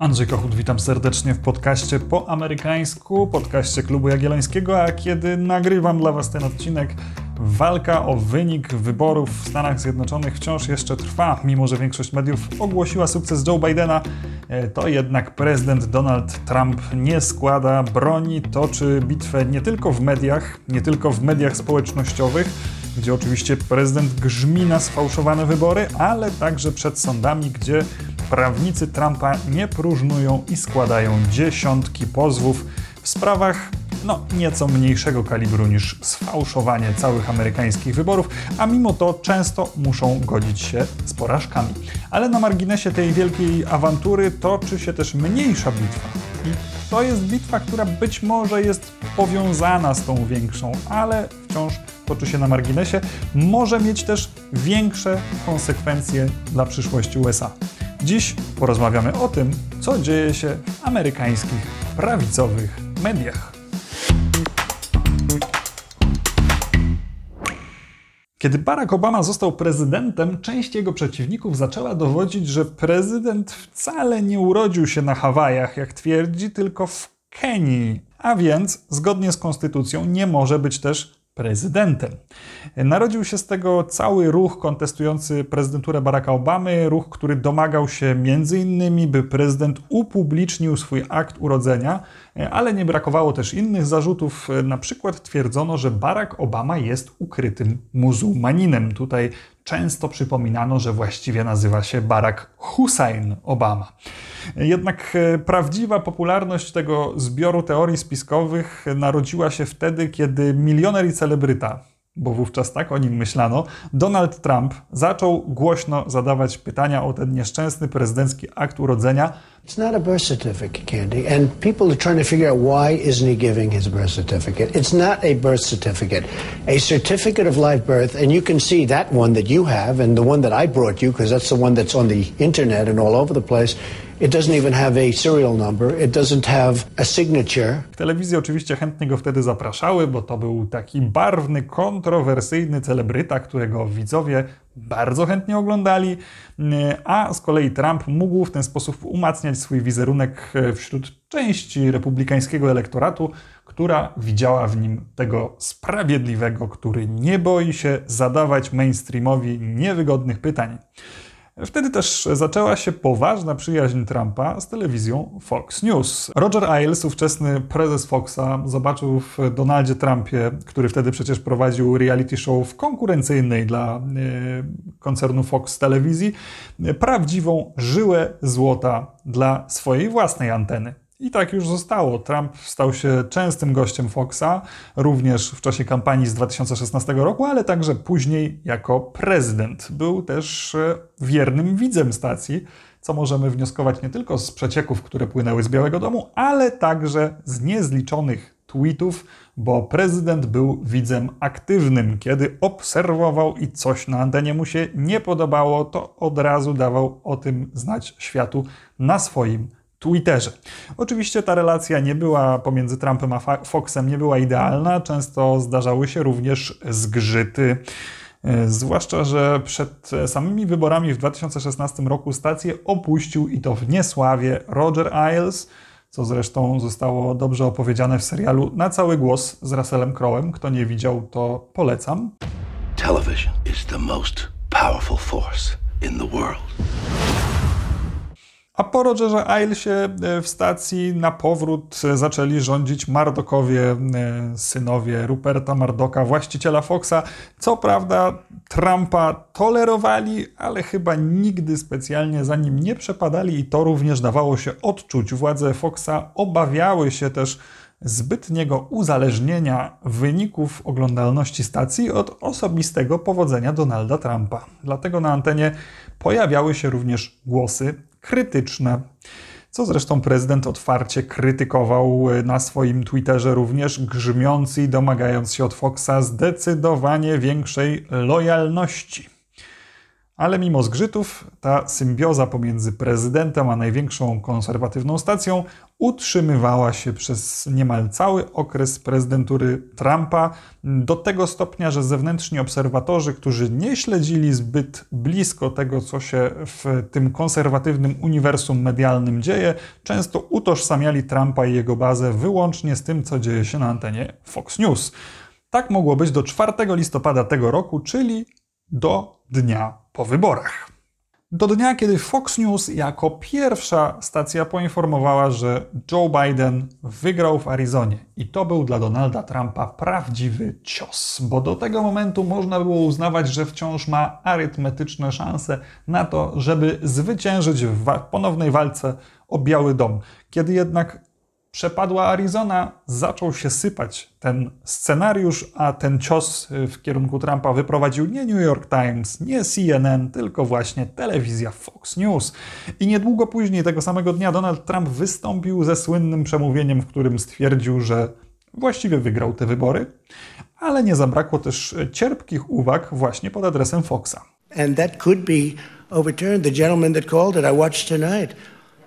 Andrzej Kochut, witam serdecznie w podcaście po amerykańsku, podcaście Klubu Jagiellońskiego, a kiedy nagrywam dla Was ten odcinek, walka o wynik wyborów w Stanach Zjednoczonych wciąż jeszcze trwa, mimo że większość mediów ogłosiła sukces Joe Bidena, e, to jednak prezydent Donald Trump nie składa broni, toczy bitwę nie tylko w mediach, nie tylko w mediach społecznościowych, gdzie oczywiście prezydent grzmi na sfałszowane wybory, ale także przed sądami, gdzie prawnicy Trumpa nie próżnują i składają dziesiątki pozwów w sprawach no, nieco mniejszego kalibru niż sfałszowanie całych amerykańskich wyborów, a mimo to często muszą godzić się z porażkami. Ale na marginesie tej wielkiej awantury toczy się też mniejsza bitwa. I to jest bitwa, która być może jest powiązana z tą większą, ale wciąż toczy się na marginesie, może mieć też większe konsekwencje dla przyszłości USA. Dziś porozmawiamy o tym, co dzieje się w amerykańskich prawicowych mediach. Kiedy Barack Obama został prezydentem, część jego przeciwników zaczęła dowodzić, że prezydent wcale nie urodził się na Hawajach, jak twierdzi, tylko w Kenii. A więc, zgodnie z konstytucją, nie może być też prezydentem. Narodził się z tego cały ruch kontestujący prezydenturę Baracka Obamy, ruch, który domagał się między innymi, by prezydent upublicznił swój akt urodzenia, ale nie brakowało też innych zarzutów. Na przykład twierdzono, że Barack Obama jest ukrytym muzułmaninem. Tutaj często przypominano, że właściwie nazywa się Barack Hussein Obama. Jednak e, prawdziwa popularność tego zbioru teorii spiskowych narodziła się wtedy, kiedy milioner i celebryta, bo wówczas tak o nim myślano, Donald Trump zaczął głośno zadawać pytania o ten nieszczęsny prezydencki akt urodzenia. It's not a birth certificate, Candy, and people are trying to figure out why isn't he giving his birth certificate. It's not a birth certificate. A certificate of live birth, and you can see that one that you have and the one that I brought you, because that's the one that's on the internet and all over the place. Telewizje oczywiście chętnie go wtedy zapraszały, bo to był taki barwny, kontrowersyjny celebryta, którego widzowie bardzo chętnie oglądali, a z kolei Trump mógł w ten sposób umacniać swój wizerunek wśród części republikańskiego elektoratu, która widziała w nim tego sprawiedliwego, który nie boi się zadawać mainstreamowi niewygodnych pytań. Wtedy też zaczęła się poważna przyjaźń Trumpa z telewizją Fox News. Roger Ailes, ówczesny prezes Foxa, zobaczył w Donaldzie Trumpie, który wtedy przecież prowadził reality show w konkurencyjnej dla e, koncernu Fox telewizji, prawdziwą żyłę złota dla swojej własnej anteny. I tak już zostało. Trump stał się częstym gościem Foxa, również w czasie kampanii z 2016 roku, ale także później jako prezydent. Był też e, wiernym widzem stacji, co możemy wnioskować nie tylko z przecieków, które płynęły z Białego Domu, ale także z niezliczonych tweetów, bo prezydent był widzem aktywnym. Kiedy obserwował i coś na antenie mu się nie podobało, to od razu dawał o tym znać światu na swoim Twitterze. Oczywiście ta relacja nie była pomiędzy Trumpem a Foxem nie była idealna, często zdarzały się również zgrzyty. E, zwłaszcza, że przed samymi wyborami w 2016 roku stację opuścił i to w niesławie Roger Ailes, co zresztą zostało dobrze opowiedziane w serialu Na cały głos z Russellem Crowem. Kto nie widział, to polecam. Television is the most powerful force in the world. A po Rogerze Ailesie e, w stacji na powrót zaczęli rządzić Mardokowie, e, synowie Ruperta Mardoka, właściciela Foxa. Co prawda Trumpa tolerowali, ale chyba nigdy specjalnie za nim nie przepadali i to również dawało się odczuć. Władze Foxa obawiały się też zbytniego uzależnienia wyników oglądalności stacji od osobistego powodzenia Donalda Trumpa. Dlatego na antenie pojawiały się również głosy krytyczne. Co zresztą prezydent otwarcie krytykował na swoim Twitterze, również grzmiąc i domagając się od Foxa zdecydowanie większej lojalności. Ale mimo zgrzytów, ta symbioza pomiędzy prezydentem a największą konserwatywną stacją utrzymywała się przez niemal cały okres prezydentury Trumpa, do tego stopnia, że zewnętrzni obserwatorzy, którzy nie śledzili zbyt blisko tego, co się w tym konserwatywnym uniwersum medialnym dzieje, często utożsamiali Trumpa i jego bazę wyłącznie z tym, co dzieje się na antenie Fox News. Tak mogło być do 4 listopada tego roku, czyli do dnia po wyborach. Do dnia, kiedy Fox News jako pierwsza stacja poinformowała, że Joe Biden wygrał w Arizonie. I to był dla Donalda Trumpa prawdziwy cios, bo do tego momentu można było uznawać, że wciąż ma arytmetyczne szanse na to, żeby zwyciężyć w ponownej walce o Biały Dom. Kiedy jednak przepadła Arizona, zaczął się sypać ten scenariusz, a ten cios w kierunku Trumpa wyprowadził nie New York Times, nie CNN, tylko właśnie telewizja Fox News. I niedługo później, tego samego dnia, Donald Trump wystąpił ze słynnym przemówieniem, w którym stwierdził, że właściwie wygrał te wybory, ale nie zabrakło też cierpkich uwag właśnie pod adresem Foxa. And that could be overturned. The gentleman that called it, I watched tonight.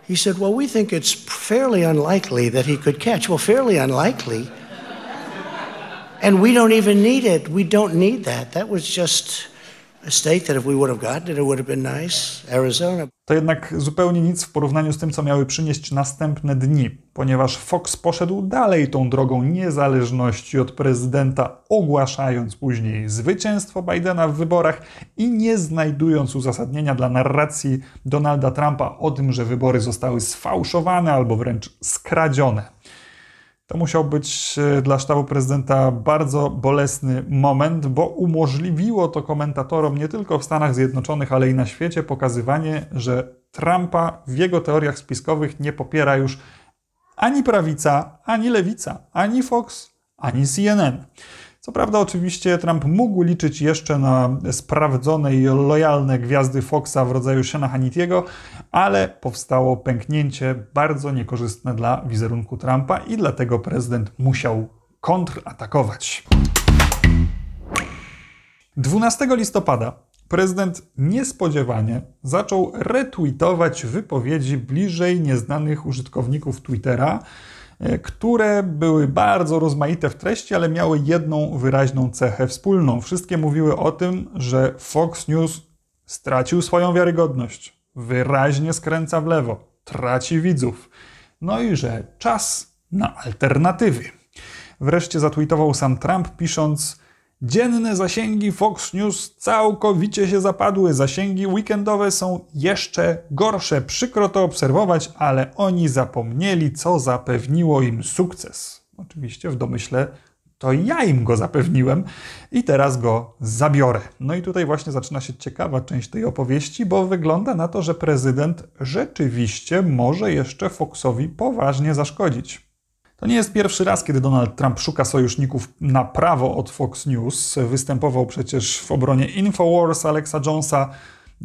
He said, Well, we think it's fairly unlikely that he could catch. Well, fairly unlikely. And we don't even need it. We don't need that. That was just To jednak zupełnie nic w porównaniu z tym, co miały przynieść następne dni, ponieważ Fox poszedł dalej tą drogą niezależności od prezydenta, ogłaszając później zwycięstwo Bidena w wyborach i nie znajdując uzasadnienia dla narracji Donalda Trumpa o tym, że wybory zostały sfałszowane albo wręcz skradzione. To musiał być e, dla sztabu prezydenta bardzo bolesny moment, bo umożliwiło to komentatorom nie tylko w Stanach Zjednoczonych, ale i na świecie pokazywanie, że Trumpa w jego teoriach spiskowych nie popiera już ani prawica, ani lewica, ani Fox, ani CNN. Co prawda, oczywiście Trump mógł liczyć jeszcze na sprawdzone i lojalne gwiazdy Foxa w rodzaju Shana Hannitiego, ale powstało pęknięcie bardzo niekorzystne dla wizerunku Trumpa i dlatego prezydent musiał kontratakować. 12 listopada prezydent niespodziewanie zaczął retweetować wypowiedzi bliżej nieznanych użytkowników Twittera, które były bardzo rozmaite w treści, ale miały jedną wyraźną cechę wspólną. Wszystkie mówiły o tym, że Fox News stracił swoją wiarygodność, wyraźnie skręca w lewo, traci widzów, no i że czas na alternatywy. Wreszcie zatweetował sam Trump, pisząc: Dzienne zasięgi Fox News całkowicie się zapadły. Zasięgi weekendowe są jeszcze gorsze. Przykro to obserwować, ale oni zapomnieli, co zapewniło im sukces. Oczywiście w domyśle to ja im go zapewniłem i teraz go zabiorę. No i tutaj właśnie zaczyna się ciekawa część tej opowieści, bo wygląda na to, że prezydent rzeczywiście może jeszcze Foxowi poważnie zaszkodzić. To nie jest pierwszy raz, kiedy Donald Trump szuka sojuszników na prawo od Fox News. Występował przecież w obronie Infowars Alexa Jonesa,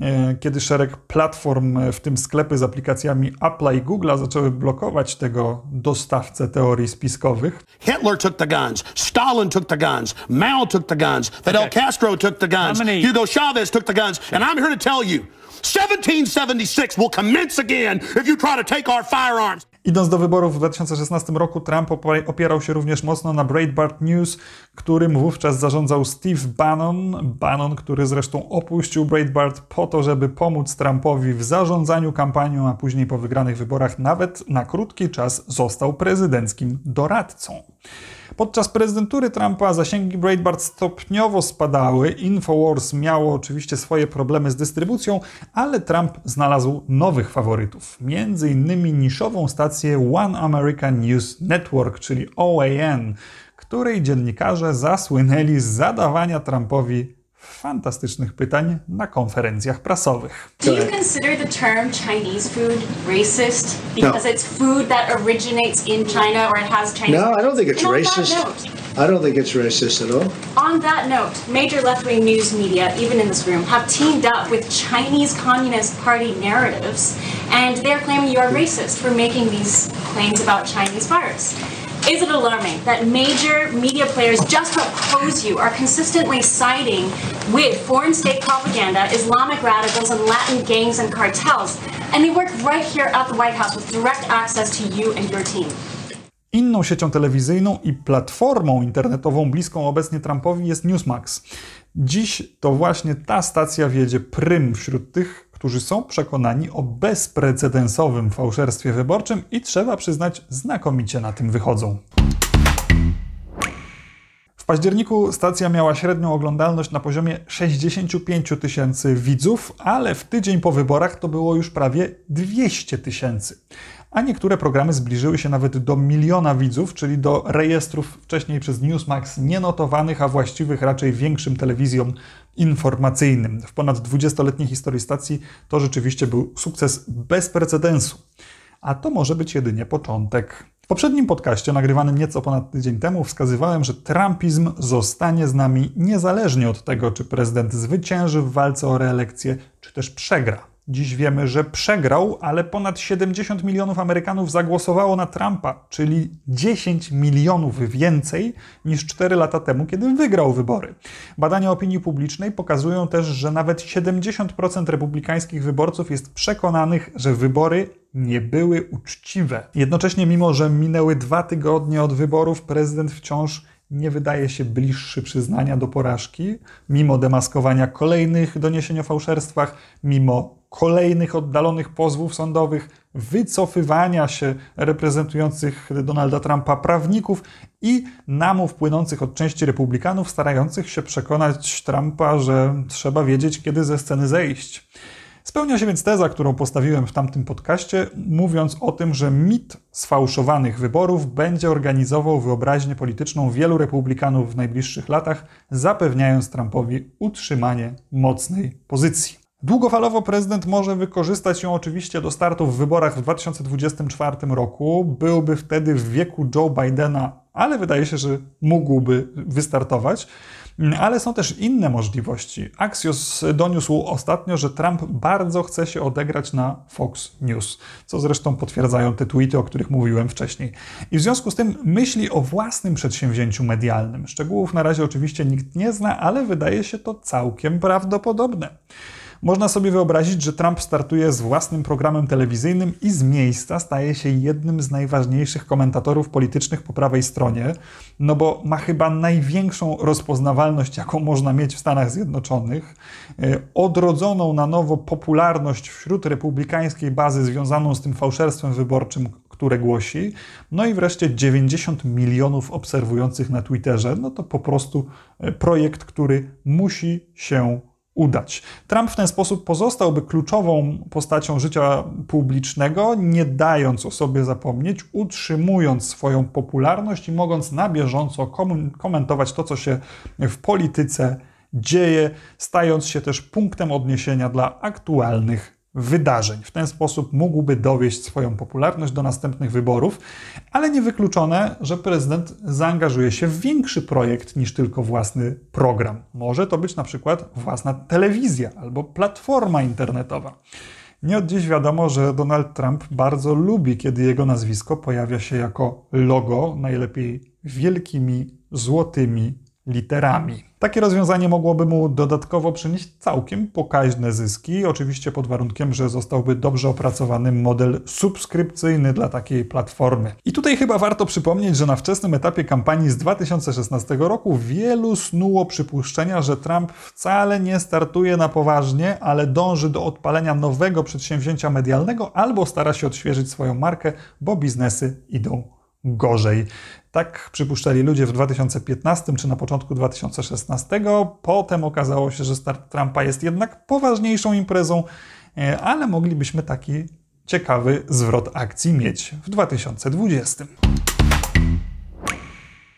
e, kiedy szereg platform, w tym sklepy z aplikacjami Apple i Google, zaczęły blokować tego dostawcę teorii spiskowych. Hitler took the guns, Stalin took the guns, Mao took the guns, Fidel okay. Castro took the guns, Hugo Chavez took the guns, and I'm here to tell you 1776 will commence again if you try to take our firearms. Idąc do wyborów w 2016 roku, Trump opierał się również mocno na Breitbart News, którym wówczas zarządzał Steve Bannon. Bannon, który zresztą opuścił Breitbart po to, żeby pomóc Trumpowi w zarządzaniu kampanią, a później po wygranych wyborach nawet na krótki czas został prezydenckim doradcą. Podczas prezydentury Trumpa zasięgi Breitbart stopniowo spadały. Infowars miało oczywiście swoje problemy z dystrybucją, ale Trump znalazł nowych faworytów. Między innymi niszową stację One American News Network, czyli OAN, której dziennikarze zasłynęli z zadawania Trumpowi fantastycznych pytań na konferencjach prasowych. Do you consider the term Chinese food racist because no. it's food that originates in China or it has Chinese? No, I don't think it's racist. I don't think it's racist at all. On that note, major left-wing news media, even in this room, have teamed up with Chinese Communist Party narratives, and they're claiming you are racist for making these claims about Chinese virus. Is it alarming that major media players just to oppose you are consistently siding with foreign state propaganda, Islamic radicals, and Latin gangs and cartels? And they work right here at the White House with direct access to you and your team. Inną siecią telewizyjną i platformą internetową bliską obecnie Trumpowi jest Newsmax. Dziś to właśnie ta stacja wiedzie prym wśród tych, którzy są przekonani o bezprecedensowym fałszerstwie wyborczym i trzeba przyznać, znakomicie na tym wychodzą. W październiku stacja miała średnią oglądalność na poziomie 65 tysięcy widzów, ale w tydzień po wyborach to było już prawie 200 tysięcy a niektóre programy zbliżyły się nawet do miliona widzów, czyli do rejestrów wcześniej przez Newsmax nienotowanych, a właściwych raczej większym telewizjom informacyjnym. W ponad 20-letniej historii stacji to rzeczywiście był sukces bez precedensu. A to może być jedynie początek. W poprzednim podcaście, nagrywanym nieco ponad tydzień temu, wskazywałem, że Trumpizm zostanie z nami niezależnie od tego, czy prezydent zwycięży w walce o reelekcję, czy też przegra. Dziś wiemy, że przegrał, ale ponad 70 milionów Amerykanów zagłosowało na Trumpa, czyli 10 milionów więcej niż 4 lata temu, kiedy wygrał wybory. Badania opinii publicznej pokazują też, że nawet 70% republikańskich wyborców jest przekonanych, że wybory nie były uczciwe. Jednocześnie, mimo że minęły dwa tygodnie od wyborów, prezydent wciąż nie wydaje się bliższy przyznania do porażki, mimo demaskowania kolejnych doniesień o fałszerstwach, mimo kolejnych oddalonych pozwów sądowych, wycofywania się reprezentujących Donalda Trumpa prawników i namów płynących od części republikanów, starających się przekonać Trumpa, że trzeba wiedzieć, kiedy ze sceny zejść. Spełnia się więc teza, którą postawiłem w tamtym podcaście, mówiąc o tym, że mit sfałszowanych wyborów będzie organizował wyobraźnię polityczną wielu republikanów w najbliższych latach, zapewniając Trumpowi utrzymanie mocnej pozycji. Długofalowo prezydent może wykorzystać ją oczywiście do startu w wyborach w 2024 roku. Byłby wtedy w wieku Joe Bidena, ale wydaje się, że mógłby wystartować. Ale są też inne możliwości. Axios doniósł ostatnio, że Trump bardzo chce się odegrać na Fox News, co zresztą potwierdzają te tweety, o których mówiłem wcześniej. I w związku z tym myśli o własnym przedsięwzięciu medialnym. Szczegółów na razie oczywiście nikt nie zna, ale wydaje się to całkiem prawdopodobne. Można sobie wyobrazić, że Trump startuje z własnym programem telewizyjnym i z miejsca staje się jednym z najważniejszych komentatorów politycznych po prawej stronie, no bo ma chyba największą rozpoznawalność, jaką można mieć w Stanach Zjednoczonych, e, odrodzoną na nowo popularność wśród republikańskiej bazy związaną z tym fałszerstwem wyborczym, które głosi. No i wreszcie 90 milionów obserwujących na Twitterze. No to po prostu e, projekt, który musi się udać. Trump w ten sposób pozostałby kluczową postacią życia publicznego, nie dając o sobie zapomnieć, utrzymując swoją popularność i mogąc na bieżąco komentować to, co się w polityce dzieje, stając się też punktem odniesienia dla aktualnych wydarzeń. W ten sposób mógłby dowieść swoją popularność do następnych wyborów, ale niewykluczone, że prezydent zaangażuje się w większy projekt niż tylko własny program. Może to być na przykład własna telewizja albo platforma internetowa. Nie od dziś wiadomo, że Donald Trump bardzo lubi, kiedy jego nazwisko pojawia się jako logo, najlepiej wielkimi złotymi literami. Takie rozwiązanie mogłoby mu dodatkowo przynieść całkiem pokaźne zyski, oczywiście pod warunkiem, że zostałby dobrze opracowany model subskrypcyjny dla takiej platformy. I tutaj chyba warto przypomnieć, że na wczesnym etapie kampanii z 2016 roku wielu snuło przypuszczenia, że Trump wcale nie startuje na poważnie, ale dąży do odpalenia nowego przedsięwzięcia medialnego albo stara się odświeżyć swoją markę, bo biznesy idą gorzej. Tak przypuszczali ludzie w 2015 czy na początku 2016. Potem okazało się, że start Trumpa jest jednak poważniejszą imprezą, e, ale moglibyśmy taki ciekawy zwrot akcji mieć w 2020.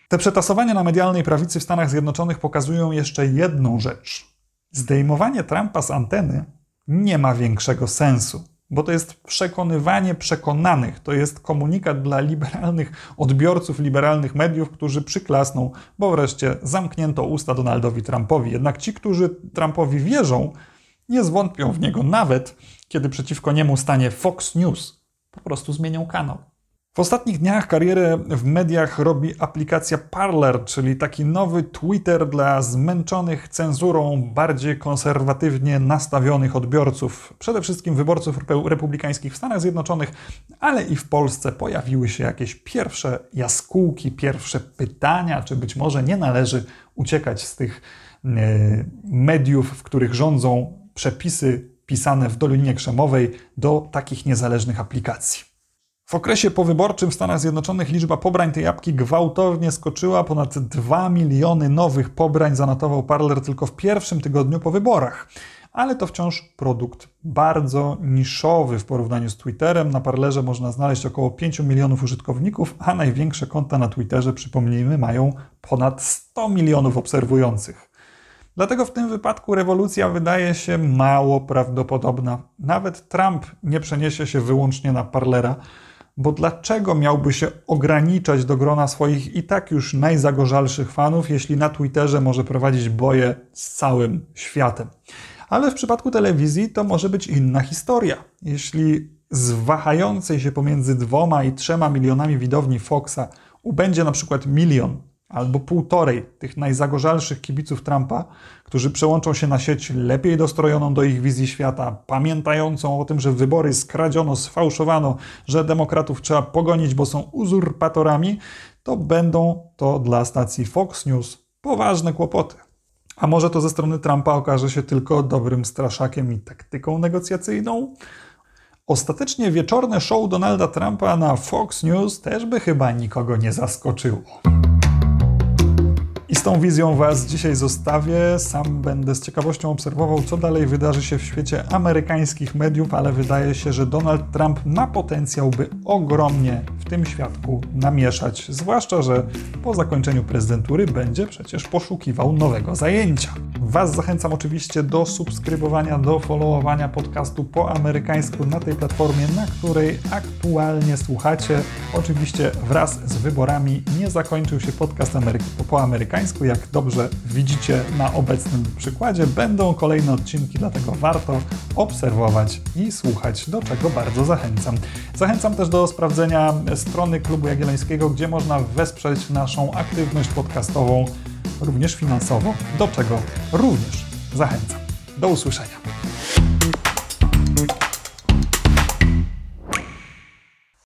Te przetasowania na medialnej prawicy w Stanach Zjednoczonych pokazują jeszcze jedną rzecz. Zdejmowanie Trumpa z anteny nie ma większego sensu bo to jest przekonywanie przekonanych, to jest komunikat dla liberalnych odbiorców liberalnych mediów, którzy przyklasną, bo wreszcie zamknięto usta Donaldowi Trumpowi. Jednak ci, którzy Trumpowi wierzą, nie zwątpią w niego nawet, kiedy przeciwko niemu stanie Fox News. Po prostu zmienią kanał. W ostatnich dniach karierę w mediach robi aplikacja Parler, czyli taki nowy Twitter dla zmęczonych cenzurą, bardziej konserwatywnie nastawionych odbiorców, przede wszystkim wyborców republikańskich w Stanach Zjednoczonych, ale i w Polsce pojawiły się jakieś pierwsze jaskółki, pierwsze pytania, czy być może nie należy uciekać z tych e, mediów, w których rządzą przepisy pisane w Dolinie Krzemowej do takich niezależnych aplikacji. W okresie powyborczym w Stanach Zjednoczonych liczba pobrań tej apki gwałtownie skoczyła. Ponad 2 miliony nowych pobrań zanotował Parler tylko w pierwszym tygodniu po wyborach. Ale to wciąż produkt bardzo niszowy w porównaniu z Twitterem. Na Parlerze można znaleźć około 5 milionów użytkowników, a największe konta na Twitterze, przypomnijmy, mają ponad 100 milionów obserwujących. Dlatego w tym wypadku rewolucja wydaje się mało prawdopodobna. Nawet Trump nie przeniesie się wyłącznie na Parlera bo dlaczego miałby się ograniczać do grona swoich i tak już najzagorzalszych fanów, jeśli na Twitterze może prowadzić boje z całym światem? Ale w przypadku telewizji to może być inna historia. Jeśli z wahającej się pomiędzy dwoma i trzema milionami widowni Foxa ubędzie na przykład milion albo półtorej tych najzagorzalszych kibiców Trumpa, którzy przełączą się na sieć lepiej dostrojoną do ich wizji świata, pamiętającą o tym, że wybory skradziono, sfałszowano, że demokratów trzeba pogonić, bo są uzurpatorami, to będą to dla stacji Fox News poważne kłopoty. A może to ze strony Trumpa okaże się tylko dobrym straszakiem i taktyką negocjacyjną? Ostatecznie wieczorne show Donalda Trumpa na Fox News też by chyba nikogo nie zaskoczyło. Z tą wizją Was dzisiaj zostawię. Sam będę z ciekawością obserwował, co dalej wydarzy się w świecie amerykańskich mediów, ale wydaje się, że Donald Trump ma potencjał, by ogromnie w tym świadku namieszać. Zwłaszcza, że po zakończeniu prezydentury będzie przecież poszukiwał nowego zajęcia. Was zachęcam oczywiście do subskrybowania, do followowania podcastu po amerykańsku na tej platformie, na której aktualnie słuchacie. Oczywiście wraz z wyborami nie zakończył się podcast po amerykańsku amerykańsku. Jak dobrze widzicie na obecnym przykładzie, będą kolejne odcinki, dlatego warto obserwować i słuchać, do czego bardzo zachęcam. Zachęcam też do sprawdzenia strony Klubu Jagiellońskiego, gdzie można wesprzeć naszą aktywność podcastową, również finansowo, do czego również zachęcam. Do usłyszenia.